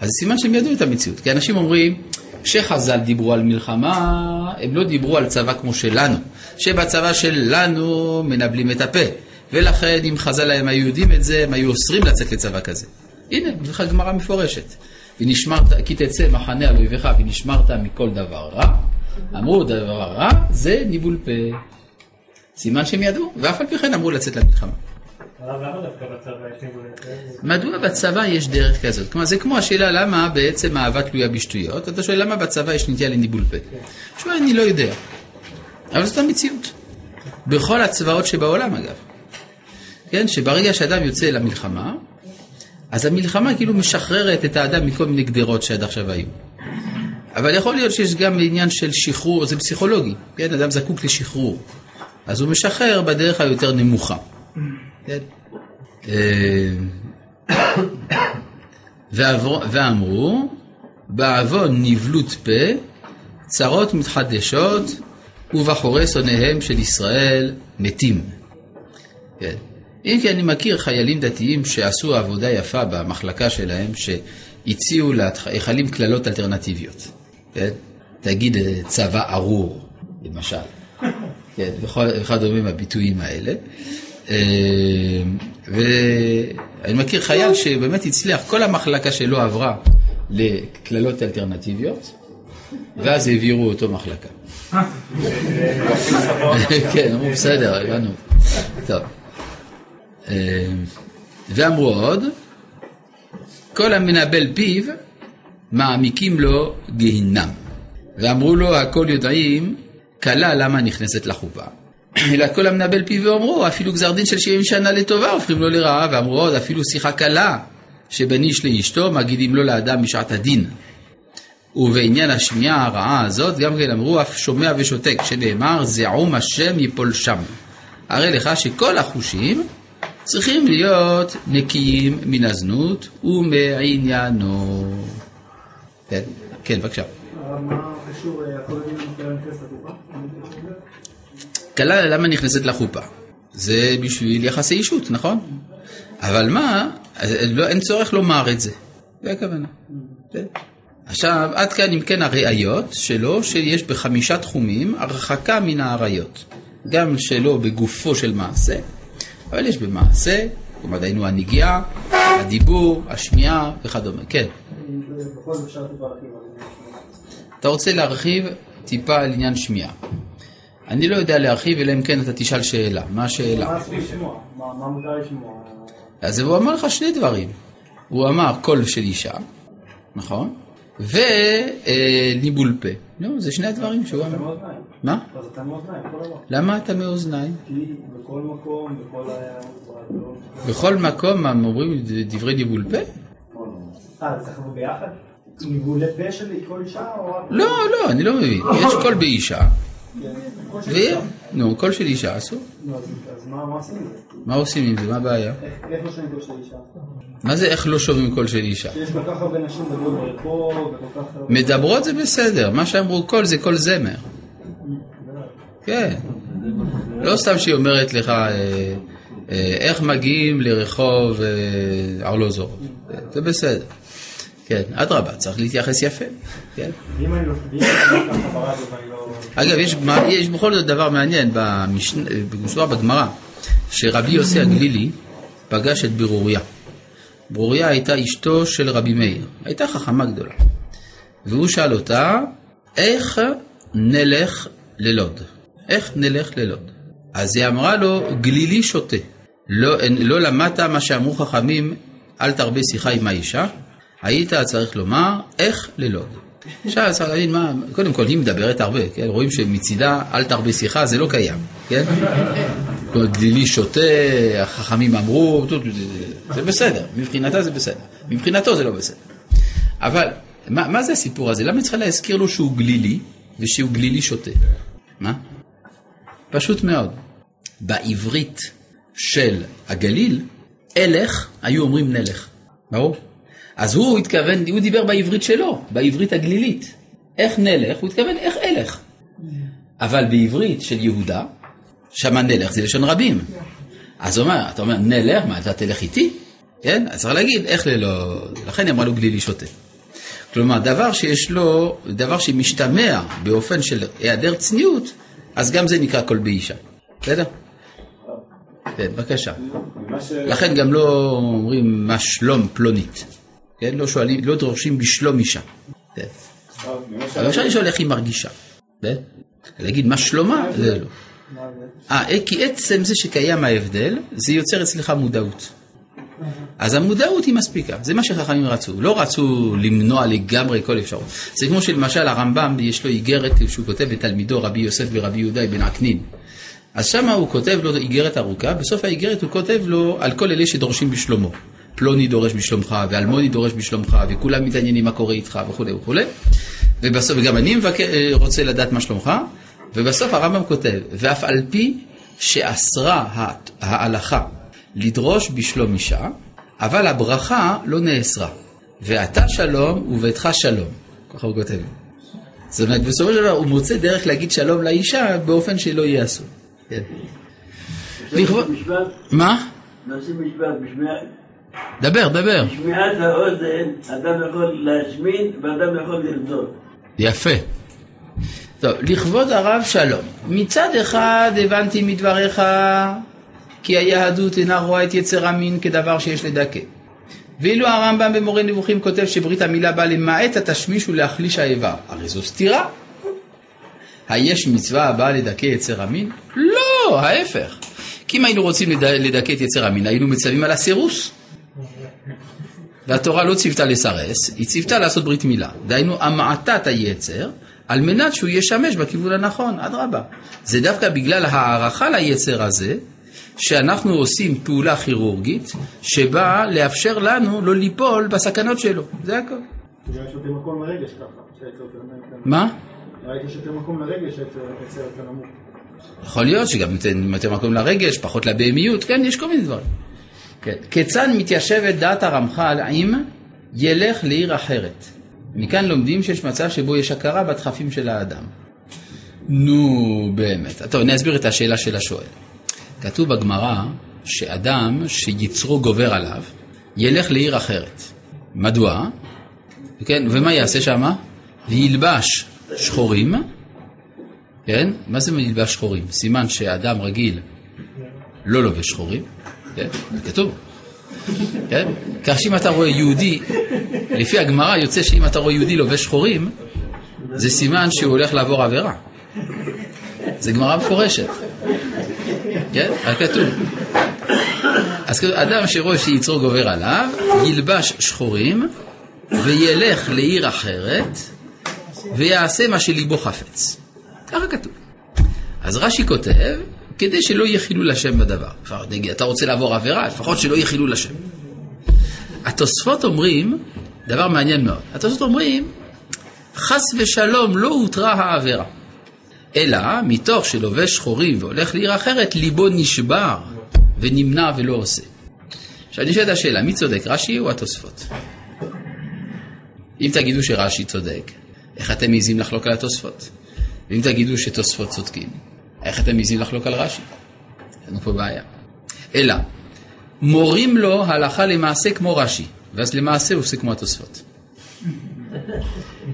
Speaker 1: אז סימן שהם ידעו את המציאות. כי אנשים אומרים, כשחז"ל דיברו על מלחמה, הם לא דיברו על צבא כמו שלנו. שבצבא שלנו מנבלים את הפה. ולכן אם חז"ל הם היו יודעים את זה, הם היו אוסרים לצאת לצבא כזה. הנה, לך גמרא מפורשת. ונשמרת, כי תצא מחנה על אויביך ונשמרת מכל דבר רע. אמרו דבר רע זה ניבול פה. סימן שהם ידעו, ואף על פי כן אמרו לצאת למלחמה. מדוע בצבא יש דרך כזאת? כלומר, זה כמו השאלה למה בעצם אהבה תלויה בשטויות, אתה שואל למה בצבא יש נטייה לניבול פה. תשמע, אני לא יודע. אבל זאת המציאות. בכל הצבאות שבעולם אגב. כן, שברגע שאדם יוצא למלחמה, אז המלחמה כאילו משחררת את האדם מכל מיני גדרות שעד עכשיו היו. אבל יכול להיות שיש גם עניין של שחרור, זה פסיכולוגי, כן, אדם זקוק לשחרור. אז הוא משחרר בדרך היותר נמוכה. כן? אה, ואמרו, בעוון נבלות פה, צרות מתחדשות, ובחורי שונאיהם של ישראל מתים. כן. אם כי אני מכיר חיילים דתיים שעשו עבודה יפה במחלקה שלהם, שהציעו לחיילים קללות אלטרנטיביות. כן? תגיד אה, צבא ארור, למשל. כן, וכדומה מהביטויים האלה. אה, ואני מכיר חייל שבאמת הצליח, כל המחלקה שלו עברה לקללות אלטרנטיביות, ואז העבירו אותו מחלקה. כן, אמרו בסדר, הבנו. טוב. אה, ואמרו עוד, כל המנבל פיו, מעמיקים לו גיהינם. ואמרו לו, הכל יודעים, כלה למה נכנסת לחופה. אלא כל המנבל פיו ואומרו, אפילו גזר דין של 70 שנה לטובה הופכים לו לרעה, ואמרו עוד, אפילו שיחה קלה שבין איש לאשתו מגידים לו לאדם בשעת הדין. ובעניין השמיעה הרעה הזאת, גם כן אמרו, אף שומע ושותק, שנאמר, זעום השם יפול שם. הרי לך שכל החושים צריכים להיות נקיים מן הזנות ומעניינו. כן, כן, בבקשה. כלה למה נכנסת לחופה? זה בשביל יחסי אישות, נכון? אבל מה, לא, אין צורך לומר את זה. זה הכוונה. כן. עכשיו, עד כאן אם כן הראיות שלו, שיש בחמישה תחומים הרחקה מן האריות. גם שלו בגופו של מעשה, אבל יש במעשה, כלומר דהיינו הנגיעה, הדיבור, השמיעה וכדומה. כן. אתה רוצה להרחיב טיפה על עניין שמיעה. אני לא יודע להרחיב, אלא אם כן אתה תשאל שאלה. מה השאלה?
Speaker 4: מה מותר לשמוע?
Speaker 1: אז הוא אמר לך שני דברים. הוא אמר קול של אישה, נכון? וניבול פה. לא, זה שני הדברים שהוא אמר. מה?
Speaker 4: אז אתה מאוזניים, כל דבר.
Speaker 1: למה אתה מאוזניים?
Speaker 4: כי בכל מקום, בכל ה...
Speaker 1: בכל מקום אומרים דברי ניבול פה?
Speaker 4: אה, זה לבוא ביחד? ניבולי פה של כל אישה או.
Speaker 1: לא, לא, אני לא מבין. יש קול באישה, ו...
Speaker 4: אישה.
Speaker 1: נו, קול של אישה אסור.
Speaker 4: אז מה עושים עם זה?
Speaker 1: מה עושים עם זה? מה הבעיה?
Speaker 4: איך לא שומעים קול של אישה?
Speaker 1: מה זה איך לא שומעים קול של אישה?
Speaker 4: יש כל כך הרבה נשים מדברות ברחוב, וכל כך.
Speaker 1: מדברות זה בסדר, מה שאמרו קול זה קול זמר. כן. לא סתם שהיא אומרת לך אה, אה, איך מגיעים לרחוב אה, ארלוזורוב. זה בסדר. כן, אדרבה, צריך להתייחס יפה. כן.
Speaker 4: לא... לא לא...
Speaker 1: אגב, יש, יש בכל זאת דבר מעניין, במסורה בגמרא, שרבי יוסי הגלילי פגש את ברוריה. ברוריה הייתה אשתו של רבי מאיר, הייתה חכמה גדולה. והוא שאל אותה, איך נלך ללוד? איך נלך ללוד? אז היא אמרה לו, גלילי שותה. לא, לא למדת מה שאמרו חכמים, אל תרבה שיחה עם האישה, היית צריך לומר, איך ללוד. עכשיו צריך להבין מה, קודם כל היא מדברת הרבה, כן? רואים שמצידה אל תרבה שיחה זה לא קיים, כן? גלילי שותה, החכמים אמרו, זה בסדר, מבחינתה זה בסדר, מבחינתו זה לא בסדר. אבל מה, מה זה הסיפור הזה? למה היא צריכה להזכיר לו שהוא גלילי ושהוא גלילי שותה? מה? פשוט מאוד. בעברית של הגליל, אלך, היו אומרים נלך. ברור? אז הוא התכוון, הוא דיבר בעברית שלו, בעברית הגלילית. איך נלך? הוא התכוון איך אלך. אבל בעברית של יהודה, שמה נלך זה לשון רבים. אז הוא אומר, אתה אומר נלך, מה אתה תלך איתי? כן? אז צריך להגיד איך ללא... לכן אמרה לו גלילי שותה. כלומר, דבר שיש לו, דבר שמשתמע באופן של היעדר צניעות, אז גם זה נקרא קול באישה. בסדר? כן, בבקשה. לכן גם לא אומרים מה שלום פלונית. כן? לא שואלים, לא דורשים בשלום אישה. כן. אבל אפשר לשאול איך היא מרגישה. כן? להגיד מה שלומה, זה לא. אה, כי עצם זה שקיים ההבדל, זה יוצר אצלך מודעות. אז המודעות היא מספיקה, זה מה שחכמים רצו, לא רצו למנוע לגמרי כל אפשרות. זה כמו שלמשל הרמב"ם, יש לו איגרת שהוא כותב לתלמידו רבי יוסף ורבי יהודה בן עקנין. אז שמה הוא כותב לו איגרת ארוכה, בסוף האיגרת הוא כותב לו על כל אלה שדורשים בשלומו. פלוני דורש בשלומך, ואלמוני דורש בשלומך, וכולם מתעניינים מה קורה איתך וכולי וכולי. ובסוף, וגם אני מבק... רוצה לדעת מה שלומך, ובסוף הרמב"ם כותב, ואף על פי שאסרה ההלכה לדרוש בשלום אישה, אבל הברכה לא נאסרה. ואתה שלום וביתך שלום. ככה הוא כותב. זאת אומרת, בסופו של דבר הוא מוצא דרך להגיד שלום לאישה באופן שלא יהיה אסור. כן. מה? דבר, דבר.
Speaker 3: בשמיעת האוזן אדם יכול להשמין ואדם יכול לרדות.
Speaker 1: יפה. טוב, לכבוד הרב שלום. מצד אחד הבנתי מדבריך כי היהדות אינה רואה את יצר המין כדבר שיש לדכא. ואילו הרמב"ם במורה נבוכים כותב שברית המילה באה למעט התשמיש ולהחליש האיבר. הרי זו סתירה. היש מצווה הבאה לדכא יצר המין? לא, ההפך. כי אם היינו רוצים לד- לדכא את יצר המין, היינו מצווים על הסירוס. והתורה לא ציוותה לסרס, היא ציוותה לעשות ברית מילה. דהיינו, המעטת היצר, על מנת שהוא ישמש בכיוון הנכון, אדרבה. זה דווקא בגלל הערכה ליצר הזה, שאנחנו עושים פעולה כירורגית, שבאה לאפשר לנו לא ליפול בסכנות שלו. זה הכל.
Speaker 4: נראה שיש יותר מקום לרגש ככה.
Speaker 1: מה?
Speaker 4: שיש יותר מקום לרגש, שהיצר היצר יותר נמוך.
Speaker 1: יכול להיות שגם ניתן יותר מקום לרגש, פחות לבהמיות, כן, יש כל מיני דברים. כן. כיצד מתיישבת דעת הרמח"ל אם ילך לעיר אחרת? מכאן לומדים שיש מצב שבו יש הכרה בדחפים של האדם. נו, באמת. טוב, אני אסביר את השאלה של השואל. כתוב בגמרא שאדם שיצרו גובר עליו, ילך לעיר אחרת. מדוע? כן, ומה יעשה שמה? וילבש שחורים, כן? מה זה מלבש שחורים? סימן שאדם רגיל לא לובש שחורים, כן? כתוב. כן? כך שאם אתה רואה יהודי, לפי הגמרא יוצא שאם אתה רואה יהודי לובש שחורים, זה סימן שהוא הולך לעבור עבירה. זה גמרא מפורשת. כן? רק כתוב. אז אדם שרואה שיצרו גובר עליו, ילבש שחורים, וילך לעיר אחרת, ויעשה מה שליבו חפץ. ככה כתוב. אז רש"י כותב, כדי שלא יהיה חילול השם בדבר. נגיד, אתה רוצה לעבור עבירה, לפחות שלא יהיה חילול השם. התוספות אומרים, דבר מעניין מאוד, התוספות אומרים, חס ושלום לא הותרה העבירה. אלא מתוך שלובש שחורים והולך לעיר אחרת, ליבו נשבר ונמנע ולא עושה. עכשיו נשאלת השאלה, מי צודק, רש"י או התוספות? אם תגידו שרש"י צודק, איך אתם מעזים לחלוק על התוספות? ואם תגידו שתוספות צודקים, איך אתם מעזים לחלוק על רש"י? יש לנו פה בעיה. אלא, מורים לו הלכה למעשה כמו רש"י, ואז למעשה הוא עושה כמו התוספות.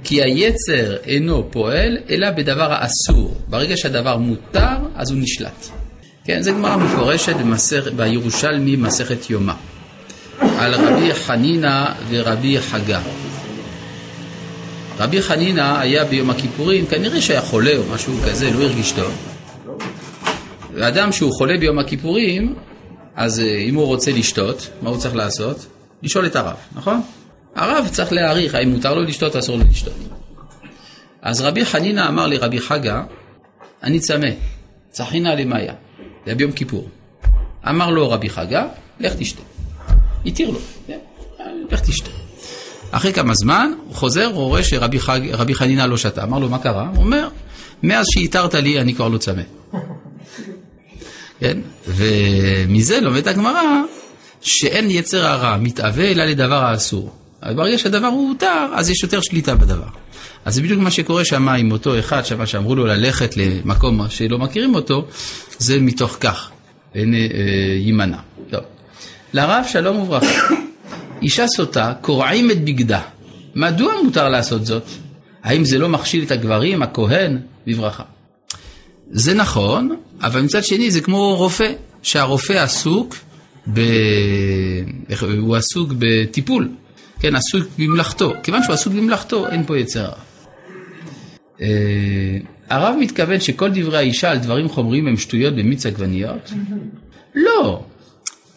Speaker 1: כי היצר אינו פועל אלא בדבר האסור. ברגע שהדבר מותר, אז הוא נשלט. כן, זה גמרא מפורשת במסכ... בירושלמי, מסכת יומא. על רבי חנינא ורבי חגה. רבי חנינא היה ביום הכיפורים, כנראה שהיה חולה או משהו כזה, לא הרגיש טוב. ואדם שהוא חולה ביום הכיפורים, אז אה, אם הוא רוצה לשתות, מה הוא צריך לעשות? לשאול את הרב, נכון? הרב צריך להעריך האם מותר לו לשתות אסור לו לשתות. אז רבי חנינא אמר לרבי חגה, אני צמא, צחינא למאיה, זה ביום כיפור. אמר לו רבי חגה, לך תשתה. התיר לו, כן, לך תשתה. אחרי כמה זמן, הוא חוזר, הוא רואה שרבי חג, חנינא לא שתה. אמר לו, מה קרה? הוא אומר, מאז שהתרת לי, אני כבר לא צמא. כן? ומזה לומד הגמרא שאין יצר הרע מתאווה אלא לדבר האסור. אבל ברגע שהדבר הוא הותר, אז יש יותר שליטה בדבר. אז זה בדיוק מה שקורה שם עם אותו אחד שם שאמרו לו ללכת למקום שלא מכירים אותו, זה מתוך כך, אין, אה, יימנע. טוב. לרב שלום וברכה, אישה סוטה, קורעים את בגדה. מדוע מותר לעשות זאת? האם זה לא מכשיל את הגברים, הכהן, בברכה? זה נכון, אבל מצד שני זה כמו רופא, שהרופא עסוק, ב... הוא עסוק בטיפול, כן, עסוק במלאכתו. כיוון שהוא עסוק במלאכתו, אין פה יצר הרע. אה, הרב מתכוון שכל דברי האישה על דברים חומריים הם שטויות במיץ עגבניות? לא.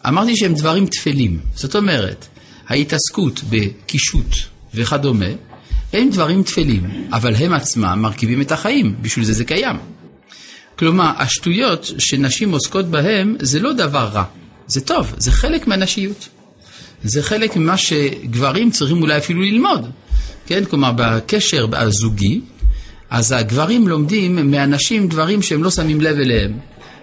Speaker 1: אמרתי שהם דברים טפלים. זאת אומרת, ההתעסקות בקישוט וכדומה, הם דברים טפלים, אבל הם עצמם מרכיבים את החיים, בשביל זה זה קיים. כלומר, השטויות שנשים עוסקות בהן זה לא דבר רע, זה טוב, זה חלק מהנשיות. זה חלק ממה שגברים צריכים אולי אפילו ללמוד. כן, כלומר, בקשר הזוגי, אז הגברים לומדים מהנשים דברים שהם לא שמים לב אליהם,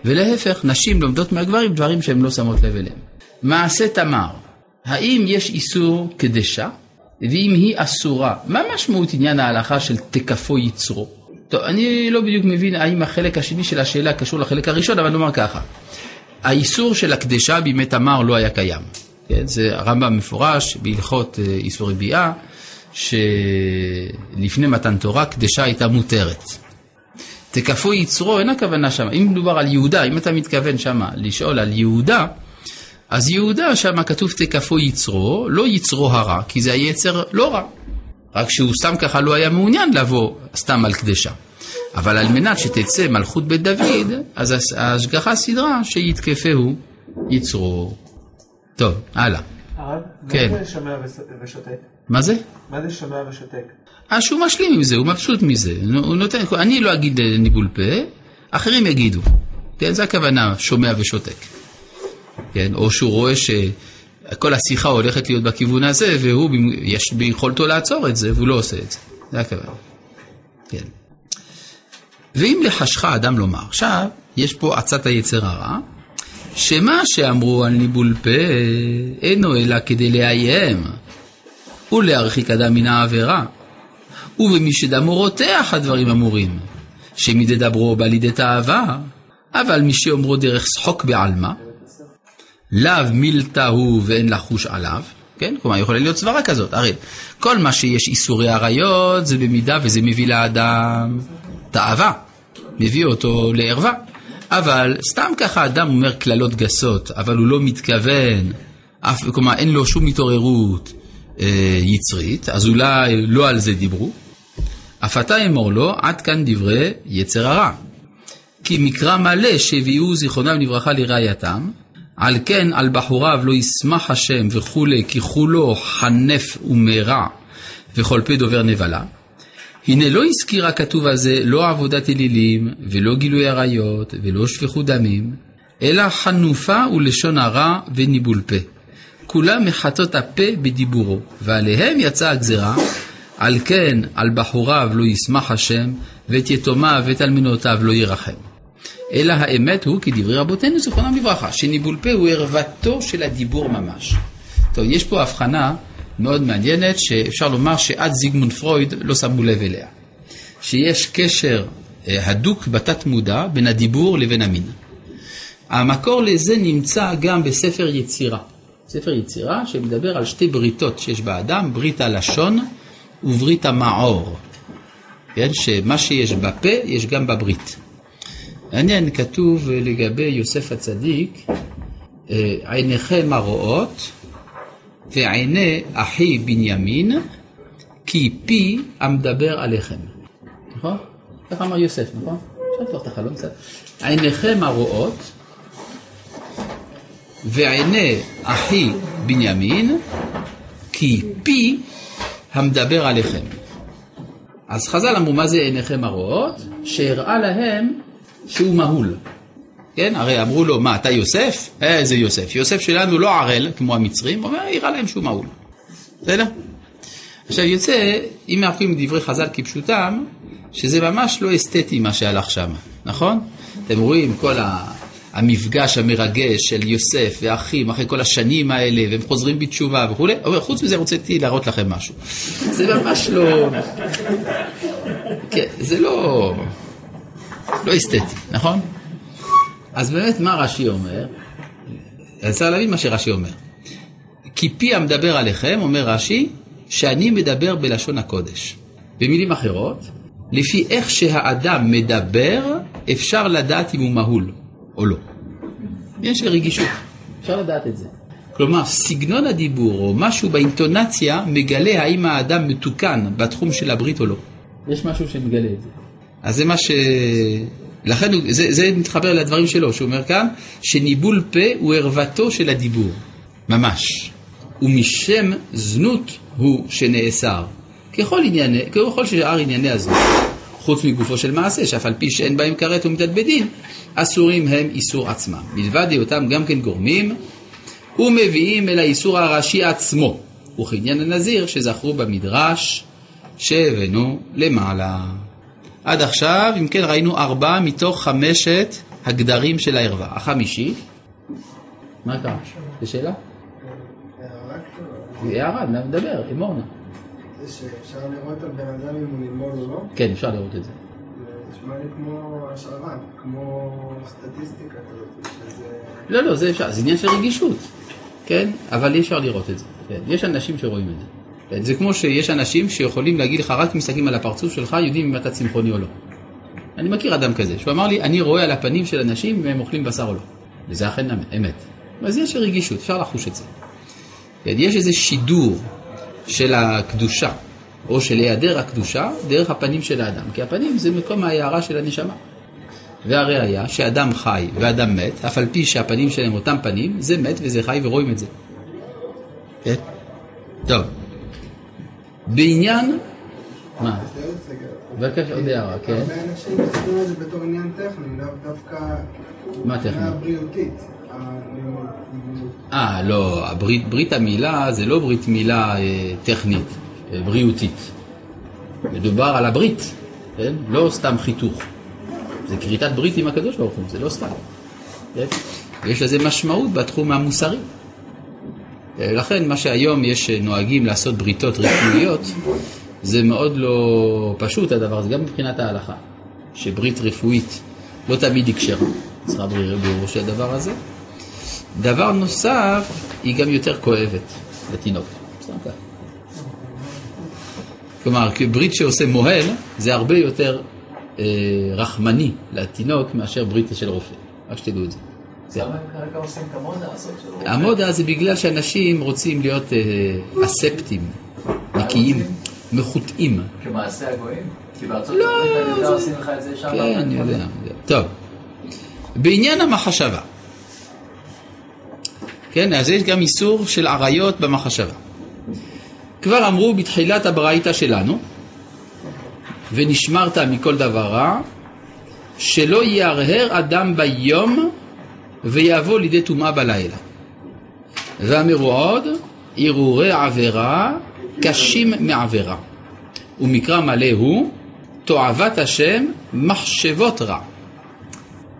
Speaker 1: ולהפך, נשים לומדות מהגברים דברים שהם לא שמות לב אליהם. מעשה תמר, האם יש איסור קדשה? ואם היא אסורה, מה משמעות עניין ההלכה של תקפו יצרו? טוב, אני לא בדיוק מבין האם החלק השני של השאלה קשור לחלק הראשון, אבל נאמר ככה. האיסור של הקדשה בימי תמר לא היה קיים. כן, זה הרמב"ם מפורש בהלכות אה, איסורי ביאה, שלפני מתן תורה קדשה הייתה מותרת. תקפו יצרו, אין הכוונה שם. אם מדובר על יהודה, אם אתה מתכוון שם לשאול על יהודה, אז יהודה שם כתוב תקפו יצרו, לא יצרו הרע, כי זה היצר לא רע. רק שהוא סתם ככה לא היה מעוניין לבוא סתם על קדשה. אבל על מנת שתצא מלכות בית דוד, אז ההשגחה סדרה שיתקפהו יצרו. טוב, הלאה.
Speaker 7: הרב,
Speaker 1: כן.
Speaker 7: מה זה שומע ושותק?
Speaker 1: מה זה?
Speaker 7: מה זה שומע ושותק?
Speaker 1: אז שהוא משלים עם זה, הוא מבסוט מזה. הוא נותן, אני לא אגיד אה, ניבול פה, אחרים יגידו. כן, זה הכוונה, שומע ושותק. כן, או שהוא רואה שכל השיחה הולכת להיות בכיוון הזה, והוא, יש ביכולתו לעצור את זה, והוא לא עושה את זה. זה הכוונה. כן. ואם לחשך אדם לומר, עכשיו, יש פה עצת היצר הרע, שמה שאמרו על ניבול פה אינו אלא כדי לאיים ולהרחיק אדם מן העבירה. ובמי שדמו רותח הדברים אמורים, שמדי דברו בא לידי תאווה, אבל מי שאומרו דרך שחוק בעלמא, לאו מילתא הוא ואין לחוש עליו, כן? כלומר, יכולה להיות סברה כזאת. הרי כל מה שיש איסורי עריות זה במידה וזה מביא לאדם תאווה, מביא אותו לערווה. אבל סתם ככה אדם אומר קללות גסות, אבל הוא לא מתכוון, אף, כלומר אין לו שום התעוררות אה, יצרית, אז אולי לא על זה דיברו. אף אתה אמור לו, עד כאן דברי יצר הרע. כי מקרא מלא שהביאו זיכרונם לברכה לראייתם, על כן על בחוריו לא ישמח השם וכולי, כי כולו חנף ומרע, וכל פה דובר נבלה. הנה לא הזכיר הכתוב הזה לא עבודת אלילים, ולא גילוי עריות, ולא שפיכות דמים, אלא חנופה ולשון הרע וניבול פה. כולם מחטות הפה בדיבורו, ועליהם יצאה הגזרה, על כן על בחוריו לא ישמח השם, ואת יתומיו ואת אלמנותיו לא ירחם. אלא האמת הוא כדברי רבותינו זיכרונם לברכה, שניבול פה הוא ערוותו של הדיבור ממש. טוב, יש פה הבחנה מאוד מעניינת, שאפשר לומר שעד זיגמונד פרויד לא שמו לב אליה. שיש קשר אה, הדוק בתת מודע בין הדיבור לבין המין. המקור לזה נמצא גם בספר יצירה. ספר יצירה שמדבר על שתי בריתות שיש באדם, ברית הלשון וברית המעור. כן, שמה שיש בפה יש גם בברית. מעניין, כתוב לגבי יוסף הצדיק, אה, עיניכם הרואות ועיני אחי בנימין, כי פי המדבר עליכם. נכון? ככה אמר יוסף, נכון? אפשר לפתוח את החלום קצת. עיניכם הרואות ועיני אחי בנימין, כי פי המדבר עליכם. אז חז"ל אמרו, מה זה עיניכם הרואות? שהראה להם שהוא מהול. כן, הרי אמרו לו, מה, אתה יוסף? איזה יוסף? יוסף שלנו לא ערל, כמו המצרים, הוא אומר, הראה להם שהוא מהול. בסדר? עכשיו יוצא, אם מאחרים דברי חז"ל כפשוטם, שזה ממש לא אסתטי מה שהלך שם, נכון? אתם רואים כל ה... המפגש המרגש של יוסף ואחים אחרי כל השנים האלה, והם חוזרים בתשובה וכולי, אבל חוץ מזה רציתי להראות לכם משהו. זה ממש לא... כן, זה לא... לא אסתטי, נכון? אז באמת מה רש"י אומר? צריך להבין מה שרש"י אומר. כי פי המדבר עליכם, אומר רש"י, שאני מדבר בלשון הקודש. במילים אחרות, לפי איך שהאדם מדבר, אפשר לדעת אם הוא מהול או לא. יש רגישות, אפשר לדעת את זה. כלומר, סגנון הדיבור או משהו באינטונציה מגלה האם האדם מתוקן בתחום של הברית או לא. יש משהו שמגלה את זה. אז זה מה ש... לכן זה, זה מתחבר לדברים שלו, שהוא אומר כאן, שניבול פה הוא ערוותו של הדיבור, ממש. ומשם זנות הוא שנאסר. ככל, ענייני, ככל שאר ענייני הזנות, חוץ מגופו של מעשה, שאף על פי שאין בהם כרת ומתאבדין, אסורים הם איסור עצמם. מלבד היותם גם כן גורמים, ומביאים אל האיסור הראשי עצמו, וכעניין הנזיר שזכרו במדרש, שהבאנו למעלה. עד עכשיו, אם כן, ראינו ארבעה מתוך חמשת הגדרים של הערווה. החמישי, מה קרה? זו שאלה? הערה, נדבר, אמור נא.
Speaker 8: זה שאפשר לראות על בן אדם אם הוא נלמוד או לא?
Speaker 1: כן, אפשר לראות את זה.
Speaker 8: זה נשמע לי כמו השערה, כמו סטטיסטיקה כזאת, שזה...
Speaker 1: לא, לא, זה אפשר, זה עניין של רגישות, כן? אבל אי אפשר לראות את זה. כן? יש אנשים שרואים את זה. כן? זה כמו שיש אנשים שיכולים להגיד לך, רק מסתכלים על הפרצוף שלך, יודעים אם אתה צמחוני או לא. אני מכיר אדם כזה, שהוא אמר לי, אני רואה על הפנים של אנשים אם הם אוכלים בשר או לא. וזה אכן אמת. אז יש רגישות, אפשר לחוש את זה. כן? יש איזה שידור של הקדושה, או של היעדר הקדושה, דרך הפנים של האדם. כי הפנים זה מקום ההערה של הנשמה. והראיה שאדם חי ואדם מת, אף על פי שהפנים שלהם אותם פנים, זה מת וזה חי ורואים את זה. כן? טוב. בעניין... מה? בבקשה, עוד הערה, כן?
Speaker 8: הרבה אנשים מסתכלים על זה בתור עניין טכני, לאו דווקא...
Speaker 1: מה טכני?
Speaker 8: מבחינה בריאותית.
Speaker 1: אה, לא, הברית, ברית המילה זה לא ברית מילה אה, טכנית, אה, בריאותית. מדובר על הברית, כן? לא סתם חיתוך. זה כריתת ברית עם הקדוש ברוך הוא, זה לא סתם. כן? יש לזה משמעות בתחום המוסרי. לכן מה שהיום יש אה, נוהגים לעשות בריתות רפואיות, זה מאוד לא פשוט הדבר הזה, גם מבחינת ההלכה. שברית רפואית לא תמיד היא כשרה, צריכה ברור של הדבר הזה. דבר נוסף, היא גם יותר כואבת לתינוק. כלומר, ברית שעושה מוהל, זה הרבה יותר אה, רחמני לתינוק מאשר ברית של רופא. רק שתדעו את זה. זה
Speaker 5: למה הם כרגע עושים את המודה הזאת?
Speaker 1: המודה זה בגלל שאנשים רוצים להיות אה, אספטים, נקיים, מחוטאים.
Speaker 5: כמעשה הגויים? כי בארצות
Speaker 1: לא,
Speaker 5: הברית עושים לך את זה שם.
Speaker 1: כן, אני יודע. טוב, בעניין המחשבה, כן, אז יש גם איסור של עריות במחשבה. כבר אמרו בתחילת הברייתא שלנו, ונשמרת מכל דבר רע, שלא יהרהר אדם ביום ויבוא לידי טומאה בלילה. ואמרו עוד, הרהורי עבירה קשים מעבירה. ומקרא מלא הוא, תועבת השם מחשבות רע.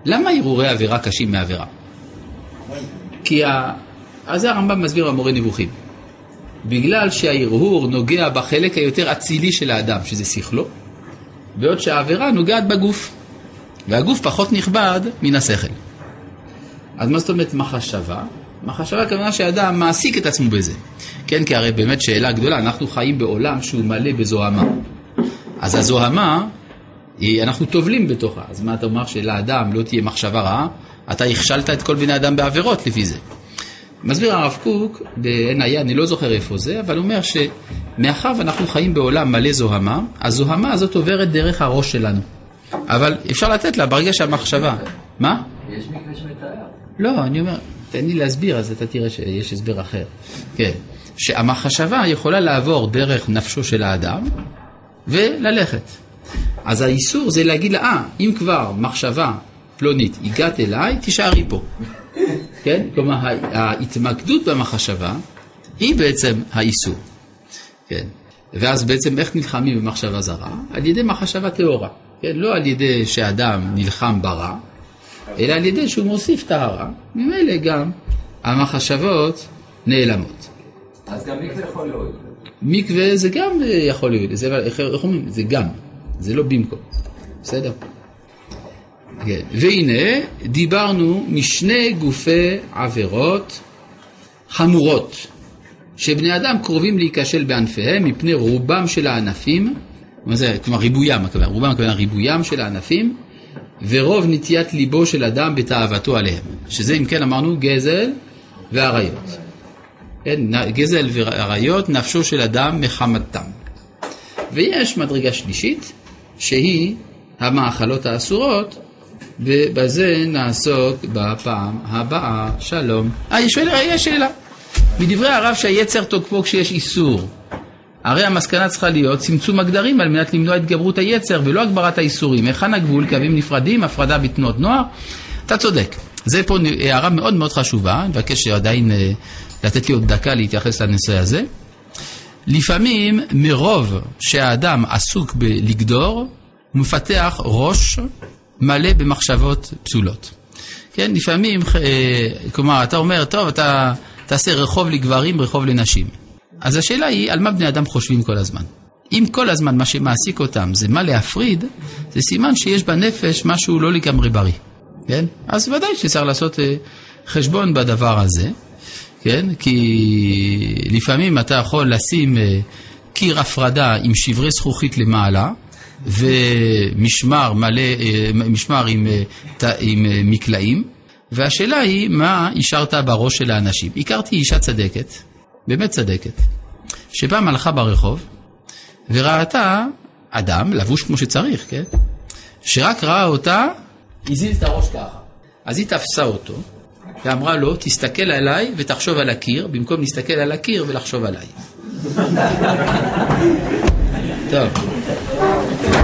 Speaker 1: למה הרהורי עבירה קשים מעבירה? כי ה... אז זה הרמב"ם מסביר במורה נבוכים. בגלל שההרהור נוגע בחלק היותר אצילי של האדם, שזה שכלו, בעוד שהעבירה נוגעת בגוף, והגוף פחות נכבד מן השכל. אז מה זאת אומרת מחשבה? מחשבה הכוונה שהאדם מעסיק את עצמו בזה. כן, כי הרי באמת שאלה גדולה, אנחנו חיים בעולם שהוא מלא בזוהמה. אז הזוהמה, אנחנו טובלים בתוכה. אז מה אתה אומר שלאדם לא תהיה מחשבה רעה? אתה הכשלת את כל בני אדם בעבירות לפי זה. מסביר הרב קוק בעין היה, אני לא זוכר איפה זה, אבל הוא אומר שמאחר ואנחנו חיים בעולם מלא זוהמה, הזוהמה הזאת עוברת דרך הראש שלנו. אבל אפשר לתת לה ברגע שהמחשבה... מה?
Speaker 5: יש מקרה.
Speaker 1: לא, אני אומר, תן לי להסביר, אז אתה תראה שיש הסבר אחר. כן, שהמחשבה יכולה לעבור דרך נפשו של האדם וללכת. אז האיסור זה להגיד לה, אה, אם כבר מחשבה פלונית הגעת אליי, תישארי פה. כן? כלומר, ההתמקדות במחשבה היא בעצם האיסור. כן. ואז בעצם איך נלחמים במחשבה זרה? על ידי מחשבה טהורה. כן? לא על ידי שאדם נלחם ברע, אלא על ידי שהוא מוסיף טהרה. ממילא גם המחשבות נעלמות.
Speaker 5: אז גם מקווה יכול להועיל.
Speaker 1: מקווה זה גם יכול להיות, זה, איך איך אומרים? זה גם, זה לא במקום. בסדר? כן. והנה, דיברנו משני גופי עבירות חמורות, שבני אדם קרובים להיכשל בענפיהם מפני רובם של הענפים, מה זה, כלומר ריבוים, הכוונה, רובם הכוונה ריבוים של הענפים, ורוב נטיית ליבו של אדם בתאוותו עליהם, שזה אם כן אמרנו גזל ועריות. כן, גזל ועריות, נפשו של אדם מחמתם. ויש מדרגה שלישית, שהיא המאכלות האסורות, ובזה נעסוק בפעם הבאה. שלום. אה, יש שאלה. מדברי הרב שהיצר תוקפו כשיש איסור. הרי המסקנה צריכה להיות צמצום הגדרים על מנת למנוע התגברות היצר ולא הגברת האיסורים. היכן הגבול? קווים נפרדים, הפרדה בתנועות נוער? אתה צודק. זה פה הערה מאוד מאוד חשובה, אני מבקש עדיין אה, לתת לי עוד דקה להתייחס לנושא הזה. לפעמים מרוב שהאדם עסוק בלגדור, הוא מפתח ראש מלא במחשבות פסולות. כן, לפעמים, אה, כלומר, אתה אומר, טוב, אתה תעשה רחוב לגברים, רחוב לנשים. אז השאלה היא, על מה בני אדם חושבים כל הזמן? אם כל הזמן מה שמעסיק אותם זה מה להפריד, זה סימן שיש בנפש משהו לא לגמרי בריא, כן? אז ודאי שצריך לעשות אה, חשבון בדבר הזה, כן? כי לפעמים אתה יכול לשים אה, קיר הפרדה עם שברי זכוכית למעלה, ומשמר מלא, אה, משמר עם, עם מקלעים, והשאלה היא מה השארת בראש של האנשים. הכרתי אישה צדקת, באמת צדקת, שפעם הלכה ברחוב וראתה אדם לבוש כמו שצריך, כן? שרק ראה אותה, הזיז את הראש ככה. אז היא תפסה אותו ואמרה לו, תסתכל עליי ותחשוב על הקיר, במקום להסתכל על הקיר ולחשוב עליי. טוב.